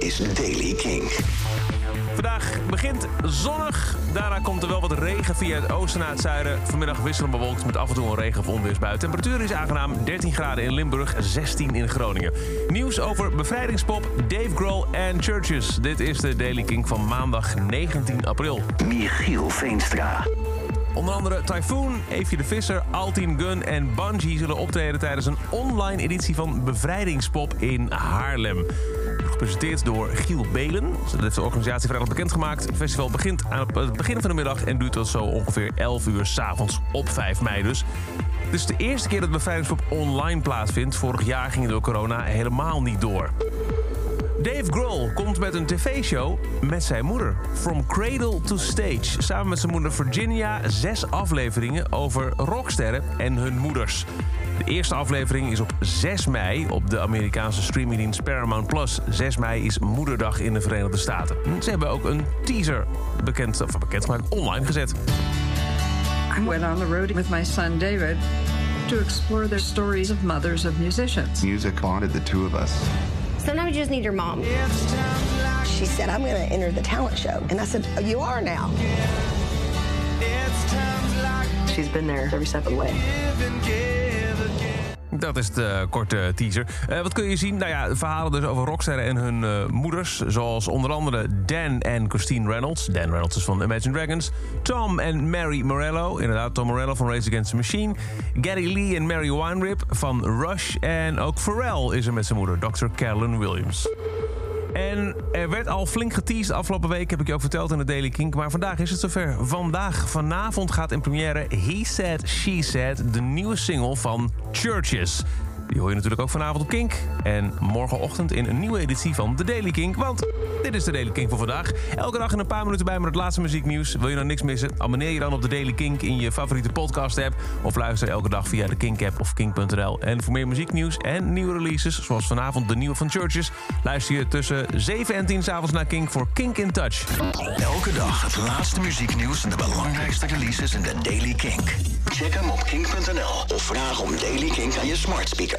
is Daily King. Vandaag begint zonnig. Daarna komt er wel wat regen via het oosten naar het zuiden. Vanmiddag wisselen bewolkt met af en toe een regen- of onweersbui. Temperatuur is aangenaam 13 graden in Limburg, 16 in Groningen. Nieuws over bevrijdingspop, Dave Grohl en Churches. Dit is de Daily King van maandag 19 april. Michiel Veenstra. Onder andere Typhoon, Eefje de Visser, Altin Gun en Bungie zullen optreden tijdens een online editie van Bevrijdingspop in Haarlem. Gepresenteerd door Giel Belen. Dat heeft de organisatie vrijdag bekendgemaakt. Het festival begint aan het begin van de middag en duurt tot zo ongeveer 11 uur s'avonds op 5 mei dus. Het is de eerste keer dat Bevrijdingspop online plaatsvindt. Vorig jaar ging door corona helemaal niet door. Dave Grohl komt met een tv-show met zijn moeder. From Cradle to Stage. Samen met zijn moeder Virginia zes afleveringen over rocksterren en hun moeders. De eerste aflevering is op 6 mei op de Amerikaanse streamingdienst Paramount+. Plus. 6 mei is Moederdag in de Verenigde Staten. Ze hebben ook een teaser bekend, of bekendgemaakt online gezet. I went on the road with my son David to explore the stories of mothers of musicians. Music bonded the two of us. Sometimes you just need your mom. She said, I'm going to enter the talent show. And I said, oh, You are now. She's been there every step of the way. Dat is de korte teaser. Eh, wat kun je zien? Nou ja, verhalen dus over rocksterren en hun eh, moeders. Zoals onder andere Dan en Christine Reynolds. Dan Reynolds is van Imagine Dragons. Tom en Mary Morello. Inderdaad, Tom Morello van Race Against the Machine. Gary Lee en Mary Weinrib van Rush. En ook Pharrell is er met zijn moeder, Dr. Carolyn Williams. En er werd al flink geteased afgelopen week, heb ik je ook verteld in de Daily Kink. Maar vandaag is het zover. Vandaag, vanavond gaat in première He Said, She Said, de nieuwe single van Churches. Die hoor je natuurlijk ook vanavond op Kink. En morgenochtend in een nieuwe editie van The Daily Kink. Want dit is de Daily Kink voor vandaag. Elke dag in een paar minuten bij met het laatste muzieknieuws. Wil je nou niks missen? Abonneer je dan op de Daily Kink in je favoriete podcast-app. Of luister elke dag via de Kink-app of kink.nl. En voor meer muzieknieuws en nieuwe releases, zoals vanavond de nieuwe van Churches... luister je tussen 7 en 10 s'avonds naar Kink voor Kink in Touch. Elke dag het laatste muzieknieuws en de belangrijkste releases in de Daily Kink. Check hem op kink.nl of vraag om Daily Kink aan je smart speaker.